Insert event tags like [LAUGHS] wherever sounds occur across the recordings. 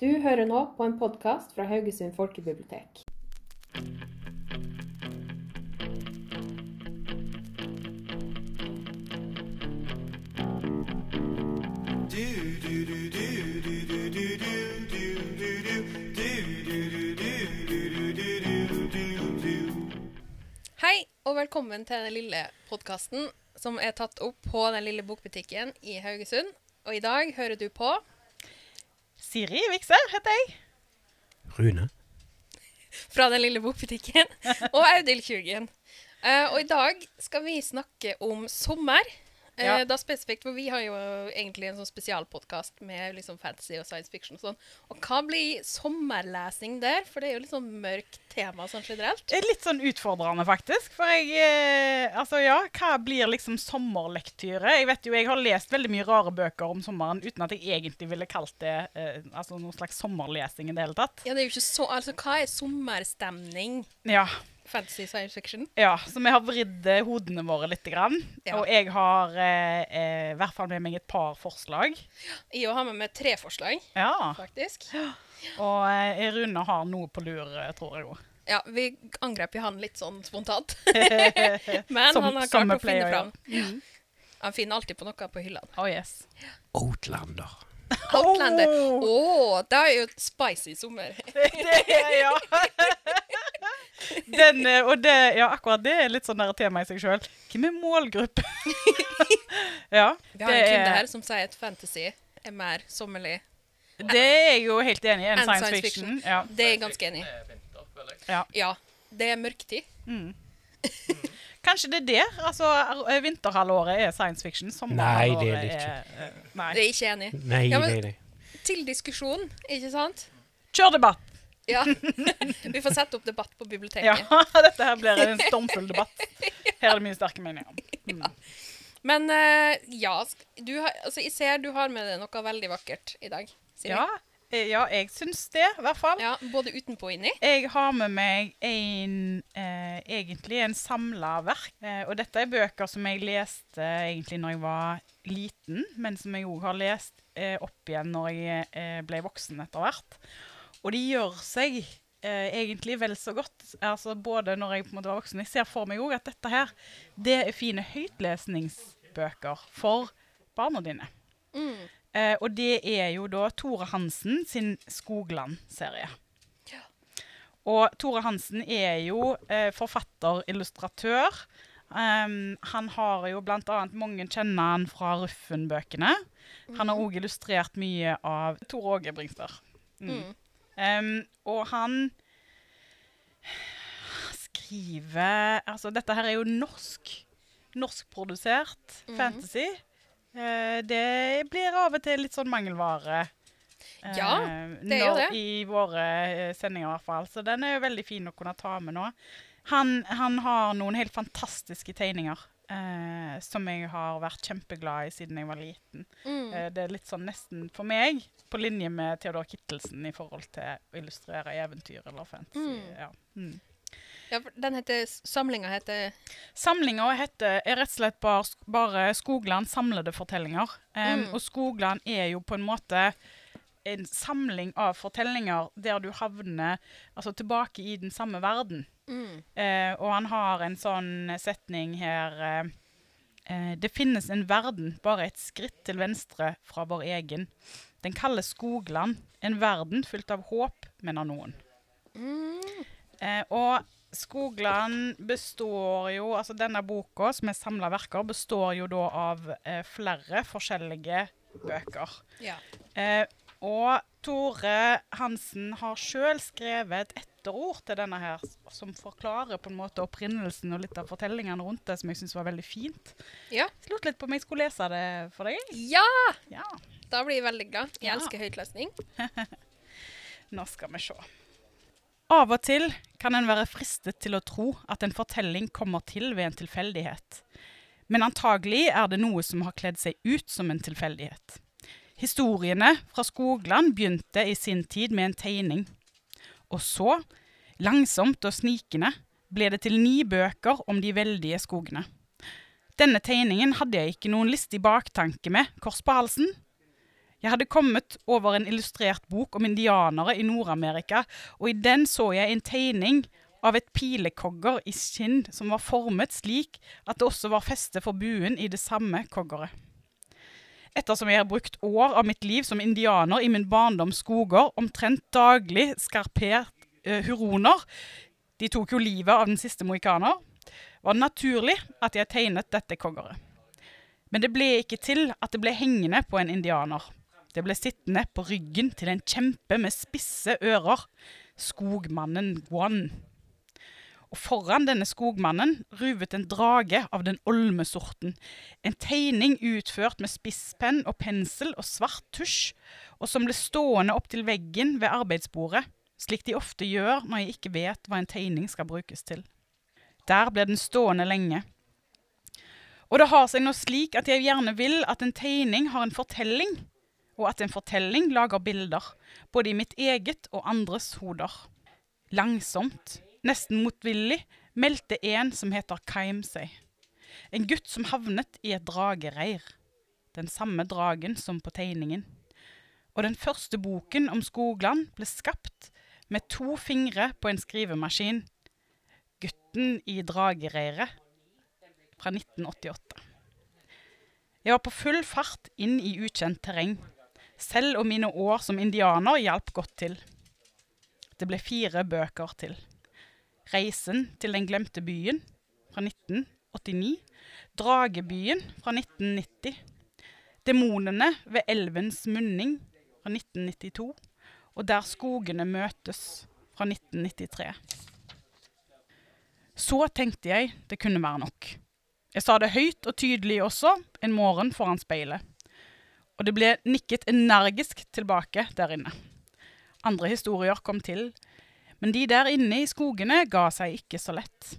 Du hører nå på en podkast fra Haugesund folkebibliotek. Hei, og velkommen til den lille podkasten som er tatt opp på den lille bokbutikken i Haugesund. Og i dag hører du på Siri Vikser heter jeg. Rune. fra den lille bokbutikken [LAUGHS] og Audhild Tjugen. Uh, og i dag skal vi snakke om sommer. Eh, Ja. Da spesifikt, for Vi har jo egentlig en sånn spesialpodkast med liksom fantasy og science fiction. og sånn. Og hva blir sommerlesing der? For det er jo litt sånn mørkt tema sånn generelt. Er Litt sånn utfordrende, faktisk. For jeg eh, Altså, ja, hva blir liksom sommerlektyre? Jeg vet jo, jeg har lest veldig mye rare bøker om sommeren uten at jeg egentlig ville kalt det eh, altså noen slags sommerlesing i det hele tatt. Ja, det er jo ikke så, altså Hva er sommerstemning? Ja. Fantasy science fiction? ja så vi har vridd eh, hodene våre litt. Grann. Ja. Og jeg har eh, eh, i hvert fall med meg et par forslag. Jeg har med meg tre forslag, Ja. faktisk. Og eh, Rune har noe på lur, eh, tror jeg òg. Ja, vi angrep jo han litt sånn spontant. [LAUGHS] Men Som- han har klart å finne å Mm. Han finner alltid på noe på hyllene. Oh yes. Outlander. Outlander. Å, Oh. det er jo spicy sommer. [LAUGHS] Det er, ja. [LAUGHS] Den, eh, og det, ja, akkurat det er litt sånn der tema i seg sjøl. Hvem er målgruppe? [LAUGHS] ja. Vi har en kunde er- her som sier at fantasy er mer sommerlig. Det er jeg jo helt enig i. En enn science, fiction. Ja. Det er jeg ganske enig i. Ja. Ja. Det er mørktid. Kanskje det er det. Altså, er- vinterhalvåret er science fiction. Nei, det er det ikke. eh, Nei. Det er ikke enig. Nei, Ja, men- nei, nei. Til diskusjon, ikke sant? Kjør debatt! Ja. [LAUGHS] Vi får sette opp debatt på biblioteket. Ja, [LAUGHS] dette her blir en stormfull debatt. Her er det mye sterke meninger. Mm. Men uh, ja, du har, altså, jeg ser du har med deg noe veldig vakkert i dag. Siri. Ja, ja, jeg syns det, i hvert fall. Ja, både utenpå og inni. Jeg har med meg en, eh, egentlig en samla verk. Eh, og dette er bøker som jeg leste egentlig når jeg var liten, men som jeg òg har lest eh, opp igjen når jeg eh, ble voksen etter hvert. Og de gjør seg eh, egentlig vel så godt. Altså Både når jeg på en måte var voksen Jeg ser for meg òg at dette her, det er fine høytlesningsbøker for barna dine. Mm. Eh, og det er jo da Tore Hansen sin Skogland-serie. Ja. Og Tore Hansen er jo eh, forfatter, illustratør. Um, han har jo blant annet mange kjenner han fra Ruffen-bøkene. Han har òg illustrert mye av Tore Åge Bringsberg. Mm. Um, og han skriver Altså, dette her er jo norsk. Norskprodusert mm. fantasy. Eh, det blir av og til litt sånn mangelvare. eh, Ja, det er jo det. I våre eh, sendinger, i hvert fall. Så den er jo veldig fin å kunne ta med nå. Han, han har noen helt fantastiske tegninger. eh, som jeg har vært kjempeglad i siden jeg var liten. Mm. Eh, Det er litt sånn nesten for meg på linje med Theodor Kittelsen i forhold til å illustrere eventyr eller fantasy. Mm. Ja. Mm. Ja, den heter, samlinga heter Samlinga heter, er rett og slett bare, bare Skogland samlede fortellinger. Um, Mm. Og Skogland er jo på en måte en samling av fortellinger der du havner altså, tilbake i den samme verden. mm. Uh, og han har en sånn setning her uh, Det finnes en verden bare et skritt til venstre fra vår egen. Den kalles Skogland. En verden fylt av håp, mener noen. Mm. Og Skogland består jo Altså denne boka, som er samla verker, består jo da av eh, flere forskjellige bøker. Ja. Eh, og Tore Hansen har sjøl skrevet et etterord til denne her, som forklarer på en måte opprinnelsen og litt av fortellingene rundt det, som jeg syns var veldig fint. Ja. Jeg lurte litt på om jeg skulle lese det for deg. ja! Ja, Da blir jeg veldig glad. Jeg Ja. elsker høytlesning. [LAUGHS] nå skal vi se. Av og til kan en være fristet til å tro at en fortelling kommer til ved en tilfeldighet. Men antagelig er det noe som har kledd seg ut som en tilfeldighet. Historiene fra Skogland begynte i sin tid med en tegning. Og så, langsomt og snikende, ble det til ni bøker om de veldige skogene. Denne tegningen hadde jeg ikke noen listig baktanke med, kors på halsen. Jeg hadde kommet over en illustrert bok om indianere i Nord-Amerika, og i den så jeg en tegning av et pilekogger i skinn som var formet slik at det også var feste for buen i det samme koggeret. Ettersom jeg har brukt år av mitt liv som indianer i min barndoms skoger, omtrent daglig skarpert eh, huroner, de tok jo livet av den siste mohikaner, var det naturlig at jeg tegnet dette koggeret. Men det ble ikke til at det ble hengende på en indianer. Det ble sittende på ryggen til en kjempe med spisse ører, skogmannen Guan. Og foran denne skogmannen ruvet en drage av den olmesorten. En tegning utført med spisspenn og pensel og svart tusj, og som ble stående opp til veggen ved arbeidsbordet, slik de ofte gjør når jeg ikke vet hva en tegning skal brukes til. Der ble den stående lenge. Og det har seg nå slik at jeg gjerne vil at en tegning har en fortelling, og at en fortelling lager bilder, både i mitt eget og andres hoder. Langsomt, nesten motvillig, meldte en som heter Kaim seg. En gutt som havnet i et dragereir. Den samme dragen som på tegningen. Og den første boken om Skogland ble skapt med to fingre på en skrivemaskin. Gutten i dragereiret fra 1988. Jeg var på full fart inn i ukjent terreng. Selv og mine år som indianer hjalp godt til. Det ble fire bøker til. 'Reisen til den glemte byen' fra 1989. 'Dragebyen' fra 1990. 'Demonene ved elvens munning' fra 1992. Og 'Der skogene møtes' fra 1993. Så tenkte jeg det kunne være nok. Jeg sa det høyt og tydelig også en morgen foran speilet. Og det ble nikket energisk tilbake der inne. Andre historier kom til, men de der inne i skogene ga seg ikke så lett.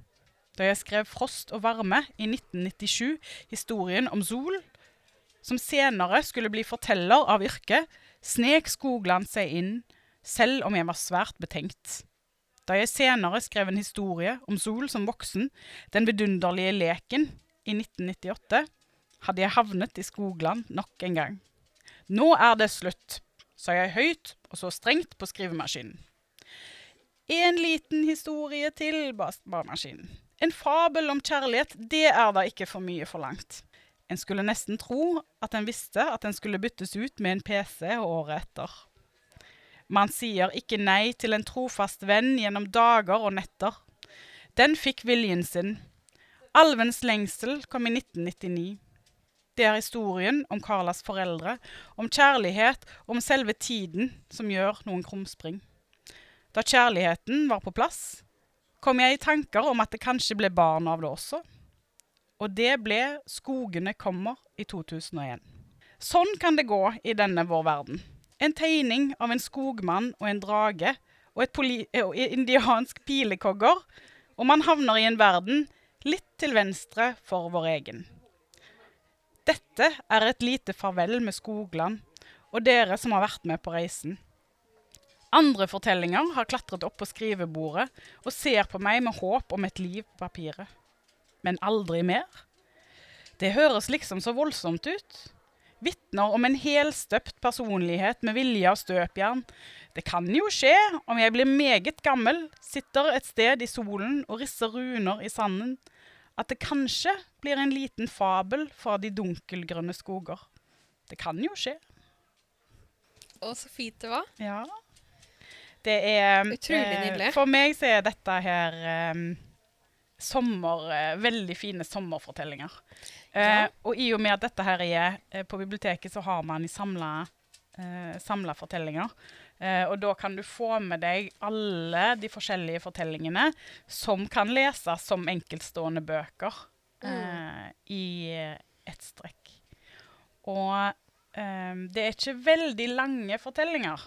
Da jeg skrev 'Frost og varme' i 1997, historien om Sol, som senere skulle bli forteller av yrket, snek Skogland seg inn, selv om jeg var svært betenkt. Da jeg senere skrev en historie om Sol som voksen, Den vidunderlige leken, i 1998, hadde jeg havnet i Skogland nok en gang. Nå er det slutt, sa jeg høyt og så strengt på skrivemaskinen. En liten historie til, ba maskinen. En fabel om kjærlighet, det er da ikke for mye forlangt. En skulle nesten tro at en visste at den skulle byttes ut med en PC året etter. Man sier ikke nei til en trofast venn gjennom dager og netter. Den fikk viljen sin. Alvens lengsel kom i 1999. Det er historien om Carlas foreldre, om kjærlighet og om selve tiden som gjør noen krumspring. Da kjærligheten var på plass, kom jeg i tanker om at det kanskje ble barn av det også. Og det ble 'Skogene kommer' i 2001. Sånn kan det gå i denne vår verden. En tegning av en skogmann og en drage og et poli indiansk pilekogger, og man havner i en verden litt til venstre for vår egen. Dette er et lite farvel med Skogland og dere som har vært med på reisen. Andre fortellinger har klatret opp på skrivebordet og ser på meg med håp om et liv på papiret. Men aldri mer. Det høres liksom så voldsomt ut. Vitner om en helstøpt personlighet med vilje av støpjern. Det kan jo skje om jeg blir meget gammel, sitter et sted i solen og risser runer i sanden, at det kanskje blir en liten fabel fra de dunkelgrønne skoger. Det kan jo skje. Å, så fint det var. Ja. Det er Utrolig nydelig. For meg så er dette her eh, sommer, eh, veldig fine sommerfortellinger. Eh, Ja. og i og med at dette her er eh, på biblioteket, så har man i samla, eh, samla fortellinger. Eh, og da kan du få med deg alle de forskjellige fortellingene som kan leses som enkeltstående bøker eh, i eh, ett strekk. Og eh, det er ikke veldig lange fortellinger.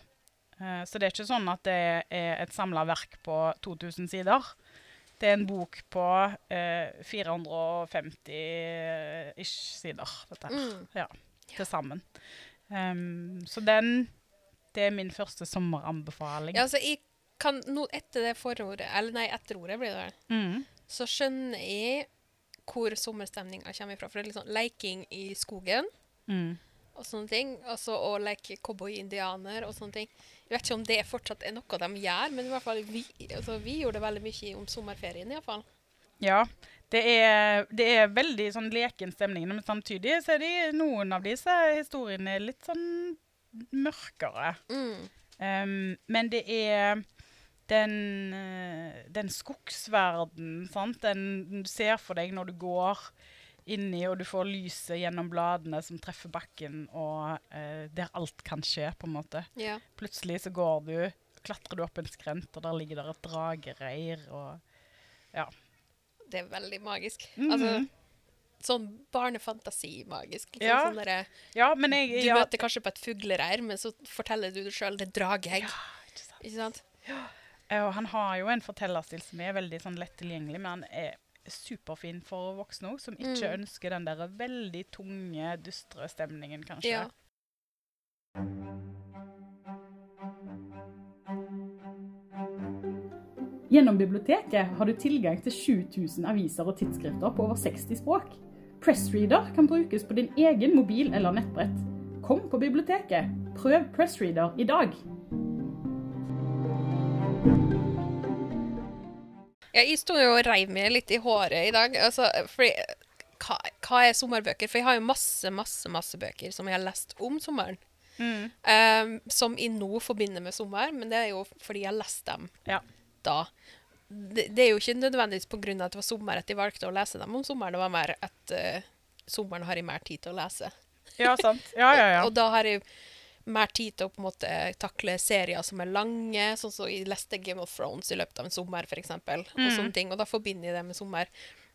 Eh, så det er ikke sånn at det er et samla verk på 2000 sider. Det er en bok på eh, 450-ish sider, dette her. Mm. Ja, til sammen. Um, så den Det er min første sommeranbefaling. Ja, altså, jeg kan nå etter det forordet, eller nei, etterordet blir det vel, Mm. så skjønner jeg hvor sommerstemninga kommer ifra. For det er litt sånn leiking i skogen. Mm. og sånne ting. Altså å leke cowboy-indianer og sånne ting. Jeg vet ikke om det fortsatt er noe de gjør, men i hvert fall vi, altså, vi gjorde det veldig mye om sommerferien iallfall. Ja. Det er, det er veldig sånn leken stemning, men samtidig så er de, noen av disse historiene litt sånn mørkere. Mm. Um, men det er den, eh, den skogsverdenen, sant? Den du ser for deg når du går inni, og du får lyset gjennom bladene som treffer bakken, og uh, der alt kan skje, på en måte. Ja. Plutselig så går du, klatrer du opp en skrent, og der ligger der et dragereir, og ja. Det er veldig magisk. Mhm. Altså, sånn barnefantasi-magisk. Liksom. Ja. Sånn der, Ja, men jeg du ja, møter kanskje på et fuglereir, men så forteller du det sjøl. Det er drageegg. ikke sant. Ikke sant? Ja. Og han har jo en fortellerstil som er veldig sånn lett tilgjengelig, men han er superfin for voksne òg, som ikke Mm. ønsker den der veldig tunge, dystre stemningen, kanskje. Ja. Gjennom biblioteket har du tilgang til 7000 aviser og tidsskrifter på over 60 språk. Pressreader kan brukes på din egen mobil eller nettbrett. Kom på biblioteket. Prøv Pressreader i dag. Jeg sto jo og reiv meg litt i håret i dag. Altså, fordi, hva, hva er sommerbøker? For jeg har jo masse, masse, masse bøker som jeg har lest om sommeren. Mm. Um, som jeg nå forbinder med sommer, men det er jo fordi jeg har lest dem Ja. da. Det, det er jo ikke nødvendigvis pga. at det var sommer at de valgte å lese dem om sommeren. Det var mer at uh, sommeren har jeg mer tid til å lese. Ja, sant. Ja, ja, ja. [LAUGHS] Og da har jeg mer tid til å på en måte takle serier som er lange, sånn som jeg leste Game of Thrones i løpet av en sommer, f.eks. Og Mm. sånne ting, og da forbinder jeg det med sommer.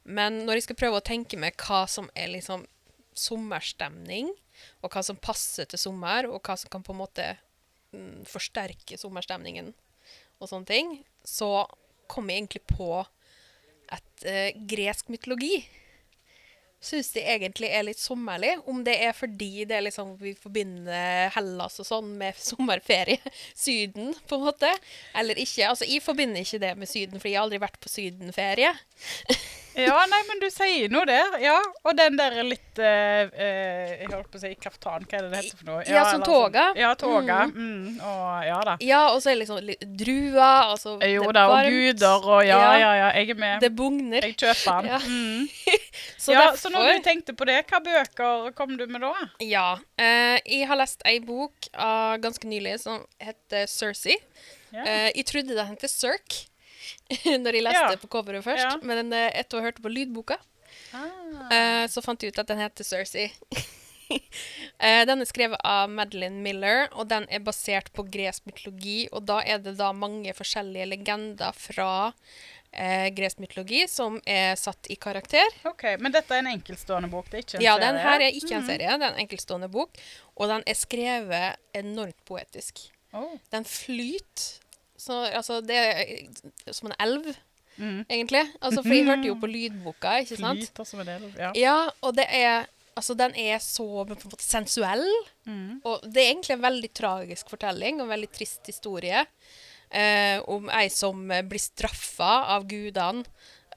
Men når jeg skal prøve å tenke meg hva som er liksom sommerstemning, og hva som passer til sommer, og hva som kan på en måte mm, forsterke sommerstemningen, og sånne ting, så kom jeg egentlig på et eh, gresk mytologi syns de egentlig er litt sommerlig. Om det er fordi det er liksom, vi forbinder Hellas og sånn med sommerferie. [LAUGHS] Syden, på en måte. Eller ikke. Altså, jeg forbinder ikke det med Syden, fordi jeg har aldri vært på sydenferie. [LAUGHS] Ja, nei, men du sier noe der. Ja, og den der litt eh, eh, Jeg holdt på å si kaftan, hva er det det heter for noe? Ja, som eller toga. sånn. Ja, toga. Mm. og ja da. Ja, og så er det liksom litt druer. Altså, Jo det er da, og varmt. guder og ja, Ja. ja, ja, jeg er med. Det bugner. Jeg kjøper den. Ja. Mm. [LAUGHS] Så ja, derfor så når du tenkte på det, hva bøker kom du med da? Ja. Eh, jeg har lest ei bok av ganske nylig som heter Cersei. Ja. Eh, jeg trodde det het Cirque [LAUGHS] når jeg leste Ja. på coveret først, Ja. men uh, etter å ha hørt på lydboka, eh, så fant jeg ut at den heter Cersei. [LAUGHS] Eh, den er skrevet av Madeline Miller, og den er basert på gresk mytologi. Og da er det da mange forskjellige legender fra eh, gresk mytologi som er satt i karakter. OK, men dette er en enkeltstående bok, det er ikke en Ja, serie? den her er ikke en serie, det er en enkeltstående bok. Og den er skrevet enormt poetisk. Oh. Den flyter så, altså, Det er som en elv, Mm. egentlig. Altså, for jeg hørte jo på lydboka, ikke sant? Flyter som en elv, ja. Ja, og det er Altså, den er så sensuell. Mm. Og det er egentlig en veldig tragisk fortelling og en veldig trist historie eh, om ei som eh, blir straffa av gudene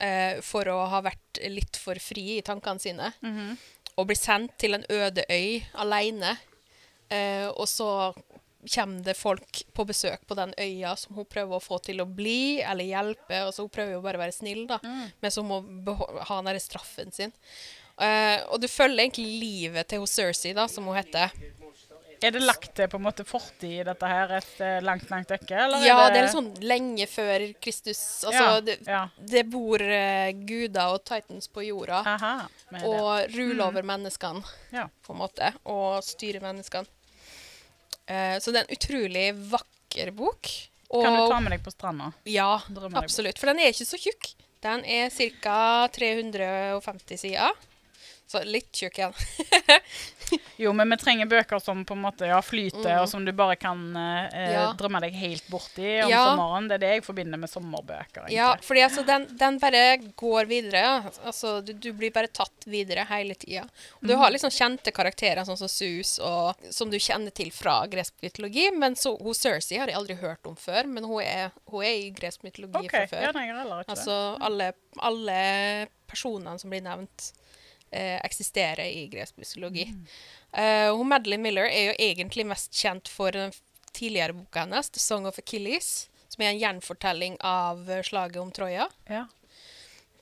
eh, for å ha vært litt for fri i tankene sine. Mhm. Og blir sendt til en øde øy alene. Eh, og så kommer det folk på besøk på den øya som hun prøver å få til å bli eller hjelpe. Altså, hun prøver jo bare å være snill, da, men så må hun ha den straffen sin. Uh, og du følger egentlig livet til hun Cersei, da, som hun heter. Er det lagt til på en måte fortid i dette her et eh, langt, langt dekke? Eller Ja, er det er sånn lenge før Kristus. Altså, Ja, det, ja. det bor uh, guder og titans på jorda. Aha, og ruler over menneskene, Ja. på en måte. Og styrer menneskene. Eh, så det er en utrolig vakker bok. Og, Kan du ta med deg på stranda? Ja, absolutt. For den er ikke så tjukk. Den er ca. 350 sider. Litt tjukk igjen. [LAUGHS] Jo, men vi trenger bøker som på en måte ja, flyter, Mm. og som du bare kan eh, eh, Ja. drømme deg helt bort i om Ja. sommeren. Det er det jeg forbinder med sommerbøker. egentlig. Ja, fordi altså, den, den bare går videre. Altså, du, du blir bare tatt videre hele tida. Du du har liksom kjente karakterer, sånn som Sus, og, som du kjenner til fra gresk mytologi. Men så, hun Cersei har jeg aldri hørt om før, men hun er, hun er i gresk mytologi okay. fra før. Ja, nei, jeg ikke Altså alle, alle personene som blir nevnt, eh, eksisterer i gresk mytologi. Mm. Uh, Madeline Miller er jo egentlig mest kjent for den tidligere boka hennes, 'The Song of Achilles', som er en gjenfortelling av eh, slaget om Troja. Ja.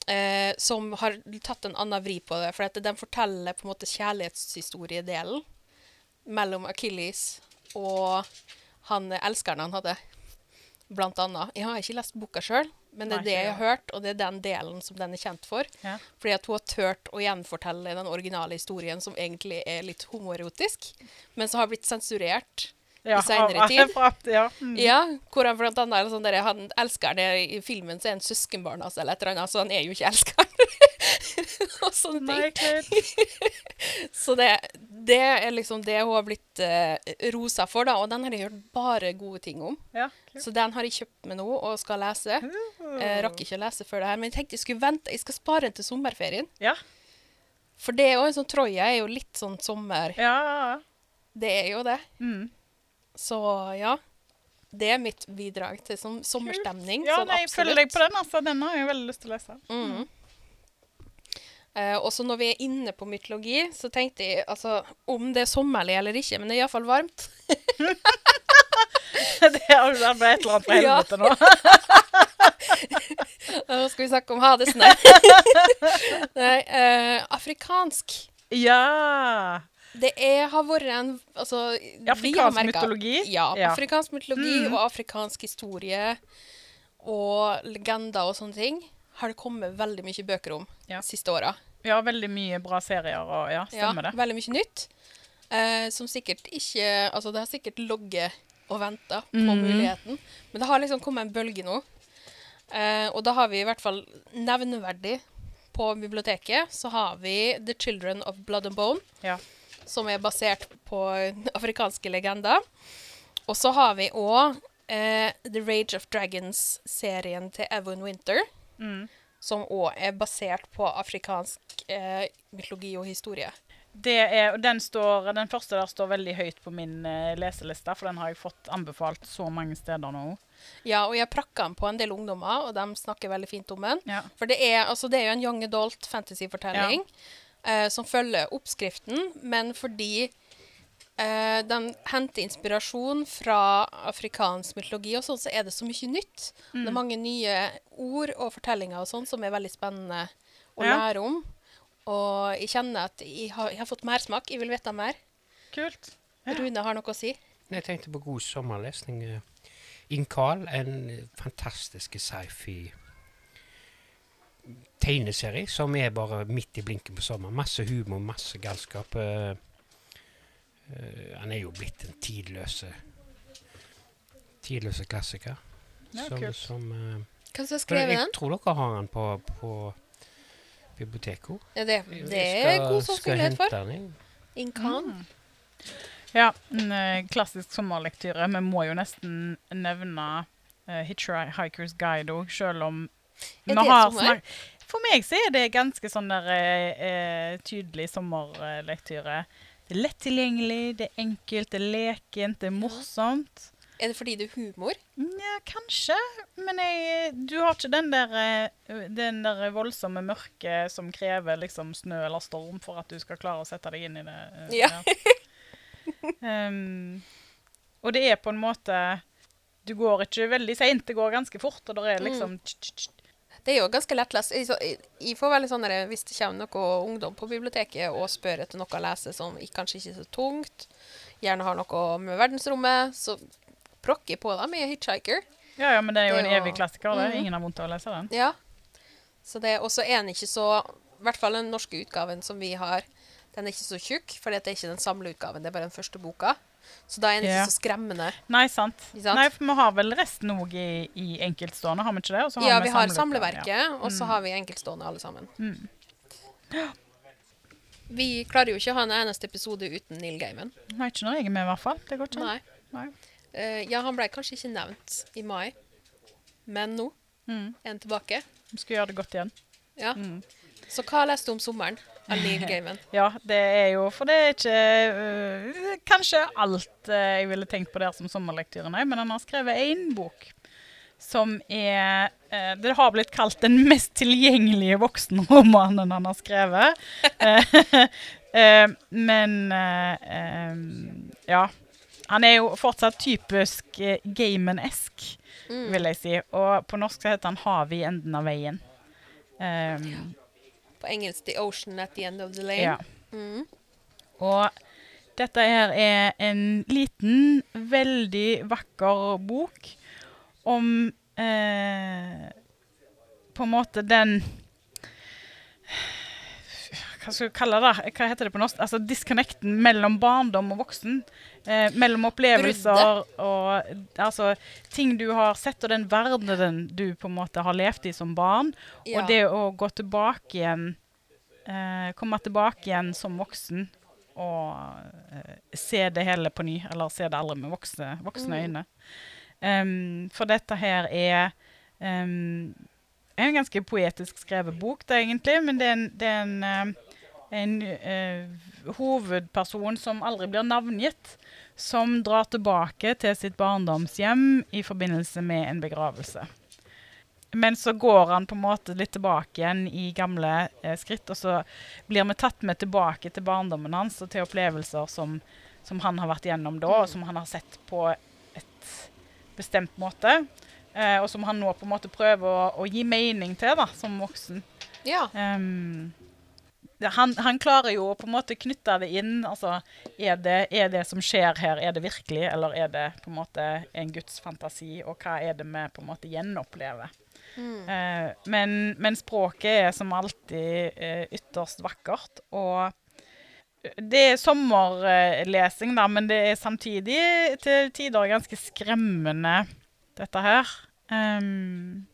Uh, som har tatt en annen vri på det. For at den forteller på en måte kjærlighetshistoriedelen mellom Achilles og han eh, elskeren han hadde, blant annet. Jeg har ikke lest boka sjøl, men det er det jeg har hørt, og det er den delen som den er kjent for. Ja. Fordi at hun har turt å gjenfortelle den originale historien, som egentlig er litt homoerotisk, men som har blitt sensurert Ja, i senere [LAUGHS] tid. Pratt, ja. Mm. Ja, hvor han blant annet sånn der, han elsker det i filmen, så er han søskenbarn hans eller et eller annet, så han er jo ikke elskeren. [LAUGHS] og sånne ting. [LAUGHS] Så det, det er liksom det hun har blitt uh, rosa for, da, og den har jeg hørt bare gode ting om. Ja. Så den har jeg kjøpt meg nå og skal lese. Jeg rakk ikke å lese før det her, men jeg tenkte jeg skulle vente, jeg skal spare den til sommerferien. Ja. For det er jo en sånn Troja er jo litt sånn sommer, Ja, det er jo det. Mm. Så ja, det er mitt bidrag til som, sommerstemning. Ja, sånn nei, jeg følger deg på den. altså. Den har jeg veldig lyst til å lese. Mm. Eh, og så når vi er inne på mytologi, så tenkte jeg altså om det er sommerlig eller ikke, men det er iallfall varmt. [LAUGHS] det har jo der et eller annet på helvete nå. [LAUGHS] Nå skal vi snakke om Hadesene. [LAUGHS] Nei, eh, afrikansk. Ja. Det er, har vært en altså, Afrikansk mytologi? Ja. Ja. Afrikansk mytologi Mm. og afrikansk historie og legender og sånne ting har det kommet veldig mye bøker om Ja. siste åra. ja, veldig mye bra serier og ja, stemmer det. Veldig mye nytt. Eh, som sikkert ikke Altså, det har sikkert ligget og venta på Mhm. muligheten, men det har liksom kommet en bølge nå. Eh, og da har vi i hvert fall nevneverdig på biblioteket, så har vi The Children of Blood and Bone, Ja. som er basert på afrikanske legender. Og så har vi òg eh, The Rage of Dragons-serien til Evan Winter, Mm. som òg er basert på afrikansk eh, mytologi og historie. Det er, den, står, den første der står veldig høyt på min eh, leseliste, for den har jeg fått anbefalt så mange steder nå. Ja, og jeg prakka den på en del ungdommer, og de snakker veldig fint om den. Ja. For det er, altså, det er jo en young adult fantasy-fortelling eh, som følger oppskriften, men fordi eh, den henter inspirasjon fra afrikansk mytologi og sånn, så er det så mye nytt. Det Mm. er mange nye ord og fortellinger og sånn som er veldig spennende å Ja. lære om. Og jeg kjenner at jeg har, jeg har fått mersmak. Jeg vil vite mer. Kult. Rune har noe å si. Jeg tenkte på god sommerlesning. Inkal, en fantastisk sci-fi tegneserie som er bare midt i blinken på sommeren. Masse humor, masse galskap. eh, han er jo blitt en tidløse tidløse klassiker. Ja, som, kult. som eh, Hvem som har jeg, skrevet den? tror dere har han på, på biblioteket. Ja, det, det er skal- god sannsynlighet for. den, jeg. Inkan. Ja, en eh, klassisk sommerlektyre. Vi må jo nesten nevne uh, Hitchhiker's Guide òg, selv om vi har snakket For meg så er det ganske sånn der uh, eh, tydelig sommerlektyre. Det er lett tilgjengelig, det er enkelt, det er lekent, det er morsomt. Er det fordi det er humor? Nja, kanskje. Men jeg, du har ikke den der, eh, den der voldsomme mørket som krever liksom snø eller storm for at du skal klare å sette deg inn i det. Ja. Ja. um, og det er på en måte Du går ikke veldig seint, det går ganske fort, og det er liksom tsk, tsk. Det er jo ganske lettlest. Jeg, så- jeg, får veldig sånn Hvis det kommer noe ungdom på biblioteket og spør etter noe å lese som kanskje ikke er så tungt, gjerne har noe med verdensrommet, så prokker jeg på dem i Hitchhiker. Ja, ja, men det er jo Det en evig klassiker. det. Mm. Ingen har vondt av å lese den. Ja. Så det, Og så er den ikke så I hvert fall den norske utgaven som vi har, den er ikke så tjukk, for det er ikke den samleutgaven, det er bare den første boka. Så da er det Ja. ikke så skremmende. Nei, sant. Sant? Nei, for vi har vel resten òg i, i enkeltstående, har vi ikke det? Ja, vi har samleverket, ja. og så har vi enkeltstående alle sammen. Mm. [GASPS] Vi klarer jo ikke å ha en eneste episode uten Neil Gaiman. Nei, ikke når jeg er med, i hvert fall. Det går ikke. Nei. Nei. Uh, ja, han ble kanskje ikke nevnt i mai, men nå Mm. er han tilbake. Vi skal gjøre det godt igjen. Ja. Mm. Så hva leste du om sommeren av Gaiman? [LAUGHS] Ja, det er jo For det er ikke uh, kanskje alt uh, jeg ville tenkt på der som sommerlektyre, nei, men han har skrevet én bok som er eh, Det har blitt kalt den mest tilgjengelige voksenromanen han har skrevet. [LAUGHS] Men ja. Han er jo fortsatt typisk eh, Gamen-esk, Mm. vil jeg si. Og på norsk så heter han 'Havet i enden av veien'. Um, På engelsk 'The Ocean at the End of the Lane'. ja. Mm. Og dette her er en liten, veldig vakker bok om eh, På en måte den Hva skal vi kalle det? Hva heter det på norsk? Altså Disconnecten mellom barndom og voksen. Eh, mellom opplevelser og altså, ting du har sett, og den verdenen du på en måte har levd i som barn. Ja. Og det å gå tilbake igjen eh, Komme tilbake igjen som voksen og eh, se det hele på ny. Eller se det aldri med voksne, voksne Mm. øyne. Um, for dette her er um, en ganske poetisk skrevet bok, det egentlig. Men det er en, det er en, en eh, hovedperson som aldri blir navngitt. Som drar tilbake til sitt barndomshjem i forbindelse med en begravelse. Men så går han på en måte litt tilbake igjen i gamle eh, skritt, og så blir vi tatt med tilbake til barndommen hans og til opplevelser som, som han har vært gjennom da, og som han har sett på et bestemt måte. Eh, og som han nå på en måte prøver å, å gi mening til da, som voksen. ja. Det- han, han klarer jo å på en måte knytte det inn. altså, er det, er det som skjer her, er det virkelig, eller er det på en måte en Guds fantasi? Og hva er det vi på en måte gjenopplever? Mm. Eh, men, men språket er som alltid eh, ytterst vakkert. Og det er sommerlesing, da, men det er samtidig til tider ganske skremmende, dette her. Ehm,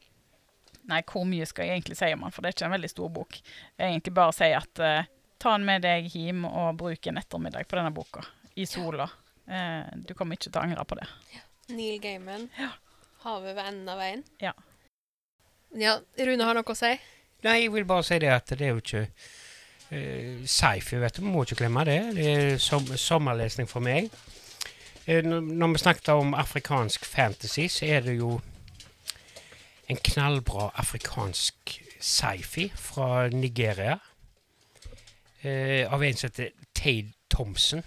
nei, hvor mye skal jeg egentlig si om den, for det er ikke en veldig stor bok. Jeg egentlig bare si at eh, ta den med deg hjem og bruk en ettermiddag på denne boka i sola. Eh, du kommer ikke til å angre på det. Neil Gaiman. Ja. 'Havet ved enden av veien'. Ja. Ja, Rune har noe å si? Nei, jeg vil bare si det at det er jo ikke uh, sci-fi, vet du. Vi må ikke glemme det. Det er som, sommerlesning for meg. Uh, når, når vi snakket om afrikansk fantasy, så er det jo en knallbra afrikansk sci-fi fra Nigeria. eh, av en som heter Tade Thompson,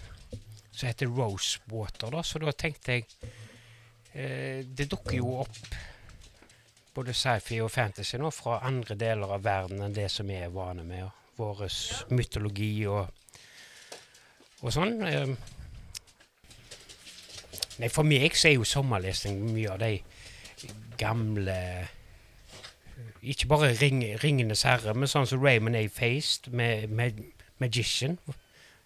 som heter Rosewater. Da. Så da tenkte jeg eh, Det dukker jo opp både sci-fi og fantasy nå fra andre deler av verden enn det som vi er vane med. og Vår mytologi og, og sånn. eh. Nei, for meg så er jo sommerlesning mye av de gamle Ikke bare ring, 'Ringenes herre', men sånn som Raymond A. Faced med, med Magician.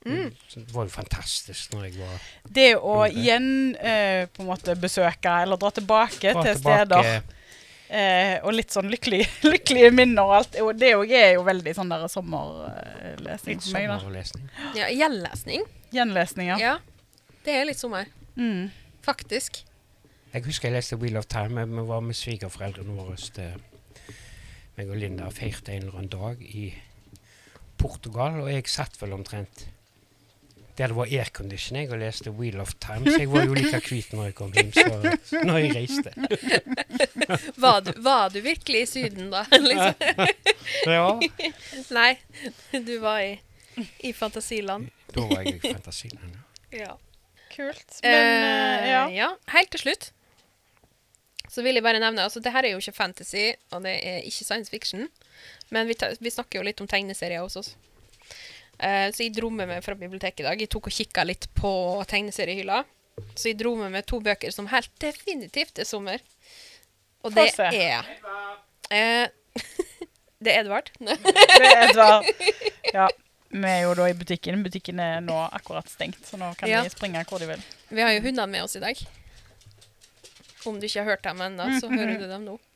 Mm. Det var jo fantastisk når jeg var Det å igjen eh, på en måte besøke eller dra tilbake dra til tilbake- steder eh, og litt sånn lykkelig, [LAUGHS] lykkelige minner og alt. Og det òg er jo veldig sånn der sommerlesning Litt for meg. da. sommerlesning. Ja, Gjenlesning. Gjenlesninger. Ja. Det er litt sommer. Mm. Faktisk. Jeg husker jeg leste Wheel of Time. Vi var med svigerforeldrene våre til meg og Linda feirte en eller annen dag i Portugal, og jeg satt vel omtrent der det var aircondition jeg og leste Wheel of Time, så jeg var jo like hvit når jeg kom hjem så når jeg reiste. [LAUGHS] Var du, var du virkelig i Syden da? [LAUGHS] liksom? [LAUGHS] Ja, Nei, du var i, i fantasiland. da var jeg i Fantasiland. ja. Ja. Kult. Men uh, ja. ja. Helt til slutt så vil jeg bare nevne altså det her er jo ikke fantasy, og det er ikke science fiction. Men vi, vi snakker jo litt om tegneserier hos oss. Uh, så jeg dro med meg fra biblioteket i dag. Jeg tok og kikka litt på tegneseriehylla. Så jeg dro med meg to bøker som helt definitivt er sommer. Og det er uh, [LAUGHS] Det er Edvard. Det er Edvard. Ja. Vi er jo da i butikken. Butikken er nå akkurat stengt, så nå kan Ja. de springe hvor de vil. Vi har jo hundene med oss i dag. Om du ikke har hørt dem ennå, så hører du dem nå. [LAUGHS]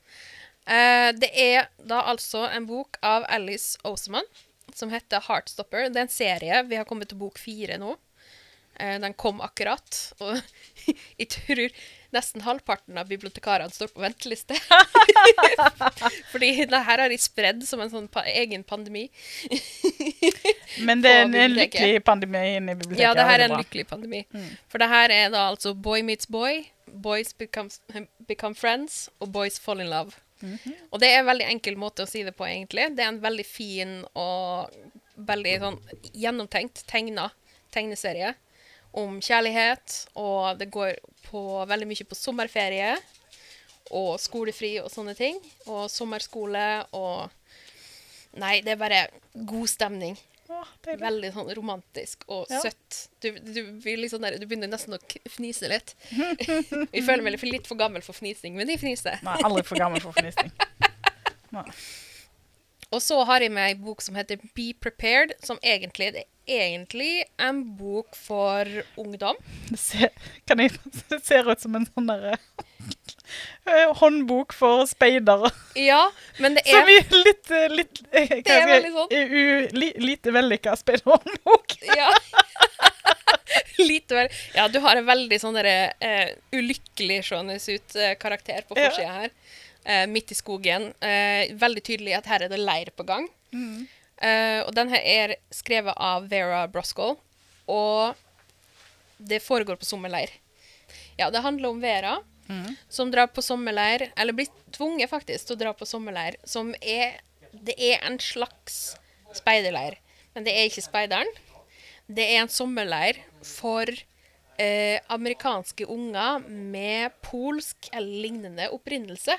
Eh, det er da altså en bok av Alice Oseman som heter Heartstopper. Det er en serie. Vi har kommet til bok fire nå. Eh, den kom akkurat. Og [LAUGHS] jeg tror nesten halvparten av bibliotekarene står på venteliste. [LAUGHS] Fordi det her har de spredd som en sånn pa egen pandemi. Men det er en, en lykkelig pandemi inne i biblioteket. Ja, det her er en lykkelig pandemi. For det her er da altså boy meets boy, boys becomes, become friends, og boys fall in love. Og det er en veldig enkel måte å si det på, egentlig. Det er en veldig fin og veldig sånn gjennomtenkt tegna tegneserie om kjærlighet, og det går på veldig mye på sommerferie og skolefri og sånne ting. Og sommerskole og Nei, det er bare god stemning. Åh. Veldig sånn romantisk og Ja. søtt. Du, du, sånn der, du begynner nesten å fnise litt. [LAUGHS] Vi føler meg litt for gammel for fnising, men de fniser. Nei, aldri for gammel for fnising. [LAUGHS] Nei. Og så har jeg med ei bok som heter Be Prepared, som egentlig det er egentlig en bok for ungdom. Det ser, kan jeg, [LAUGHS] det ser ut som en sånn derre eh, håndbok for speidere. Ja, men det Som er i litt, eh, litt eh, Det er veldig sånn. u, li, Lite vellykka speiderhåndbok. [LAUGHS] Ja. [LAUGHS] Lite vel. Ja, du har en veldig sånn derre uh, ulykkelig seende ut eh, karakter på Ja. forsida her. Eh, midt i skogen. Eh, veldig tydelig at her er det leir på gang. Eh, og den her er skrevet av Vera Broscoe, og det foregår på sommerleir. Ja, det handler om Vera, som drar på sommerleir, eller blir tvunget faktisk til å dra på sommerleir, som er Det er en slags speiderleir, men det er ikke speideren. Det er en sommerleir for eh, amerikanske unger med polsk eller lignende opprinnelse.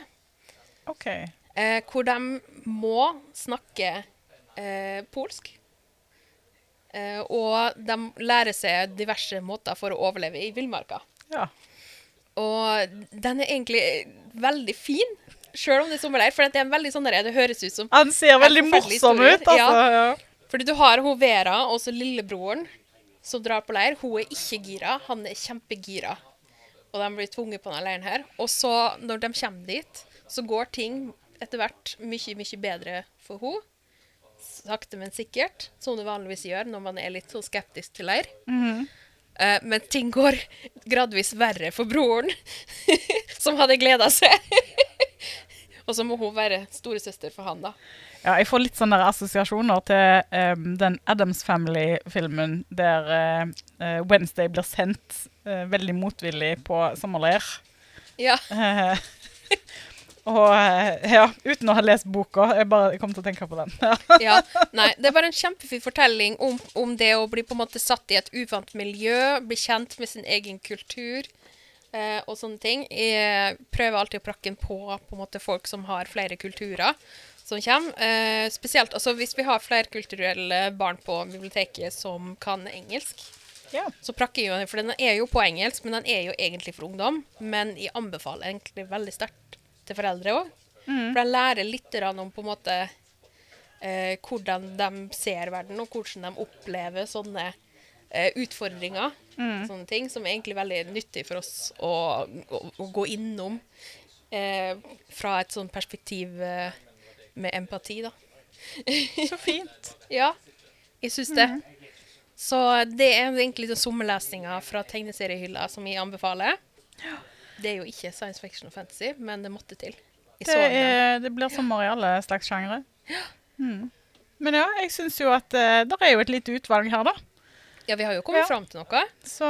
OK. Eh, hvor de må snakke eh, polsk. Eh, og de lærer seg diverse måter for å overleve i villmarka. Ja. Og den er egentlig veldig fin, sjøl om det er sommerleir. For det er en veldig sånn der, det høres ut som Den ser veldig morsom ut, altså. Ja. Fordi du har hun Vera og så lillebroren som drar på leir. Hun er ikke gira, han er kjempegira. Og de blir tvunget på denne leiren her. Og så, når de kommer dit, så går ting etter hvert mye, mye bedre for henne. Sakte, men sikkert, som det vanligvis gjør når man er litt så skeptisk til leir. Eh, men ting går gradvis verre for broren, [LAUGHS] som hadde gleda seg. [LAUGHS] og så må hun være storesøster for han, da. Ja, jeg får litt sånne assosiasjoner til um, den Adams Family-filmen der eh, Wednesday blir sendt uh, veldig motvillig på sommerleir. Ja. [LAUGHS] Og eh, ja, uten å ha lest boka. Jeg bare kom til å tenke på den. [LAUGHS] Ja. Nei, det er bare en kjempefin fortelling om, om det å bli på en måte satt i et uvant miljø, bli kjent med sin egen kultur eh, og sånne ting. Jeg prøver alltid å prakke på på en måte folk som har flere kulturer som kommer. Eh, spesielt altså, hvis vi har flerkulturelle barn på biblioteket som kan engelsk. Ja. Så prakker jeg jo, for den er jo på engelsk, men den er jo egentlig for ungdom. Men jeg anbefaler egentlig veldig sterkt til foreldre òg. For de lærer litt om på en måte eh, hvordan de ser verden, og hvordan de opplever sånne eh, utfordringer. Sånne ting som er egentlig veldig nyttig for oss å, å, å gå innom eh, fra et sånt perspektiv eh, med empati, da. [LAUGHS] Så fint. [LAUGHS] Ja, jeg syns det. Så det er egentlig sommerlesninga fra tegneseriehylla som jeg anbefaler. Det er jo ikke science fiction og fantasy, men det måtte til. Det, er, det blir sommer i alle slags sjangre. Mm. Men ja, jeg syns jo at uh, det er jo et lite utvalg her, da. Ja, vi har jo kommet Ja. fram til noe. Så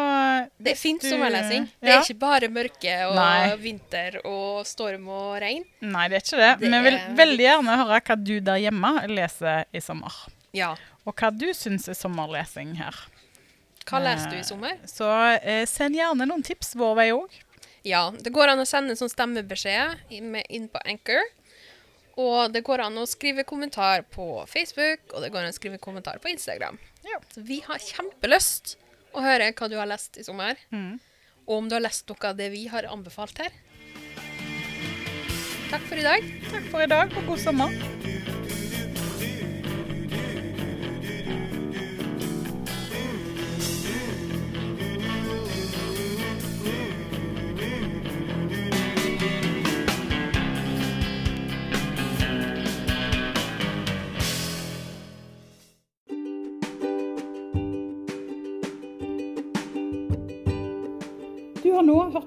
Det du- sommerlesing. Det Ja. er ikke bare mørke og Nei. vinter og storm og regn. Nei, det er ikke det. Det Men jeg vil er veldig gjerne høre hva du der hjemme leser i sommer. Ja. Og hva du syns er sommerlesing her. Hva leste du i sommer? Så eh, send gjerne noen tips vår vei òg. Ja, det går an å sende en sånn stemmebeskjed inn, på Anchor. Og det går an å skrive kommentar på Facebook, og det går an å skrive kommentar på Instagram. Ja. Så vi har kjempelyst å høre hva du har lest i sommer. Mm. Og om du har lest noe av det vi har anbefalt her. Takk for i dag. Takk for i dag, og god sommer.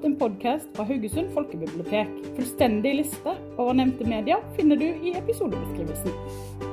En podkast fra Haugesund folkebibliotek. Fullstendig liste over nevnte medier finner du i episodebeskrivelsen.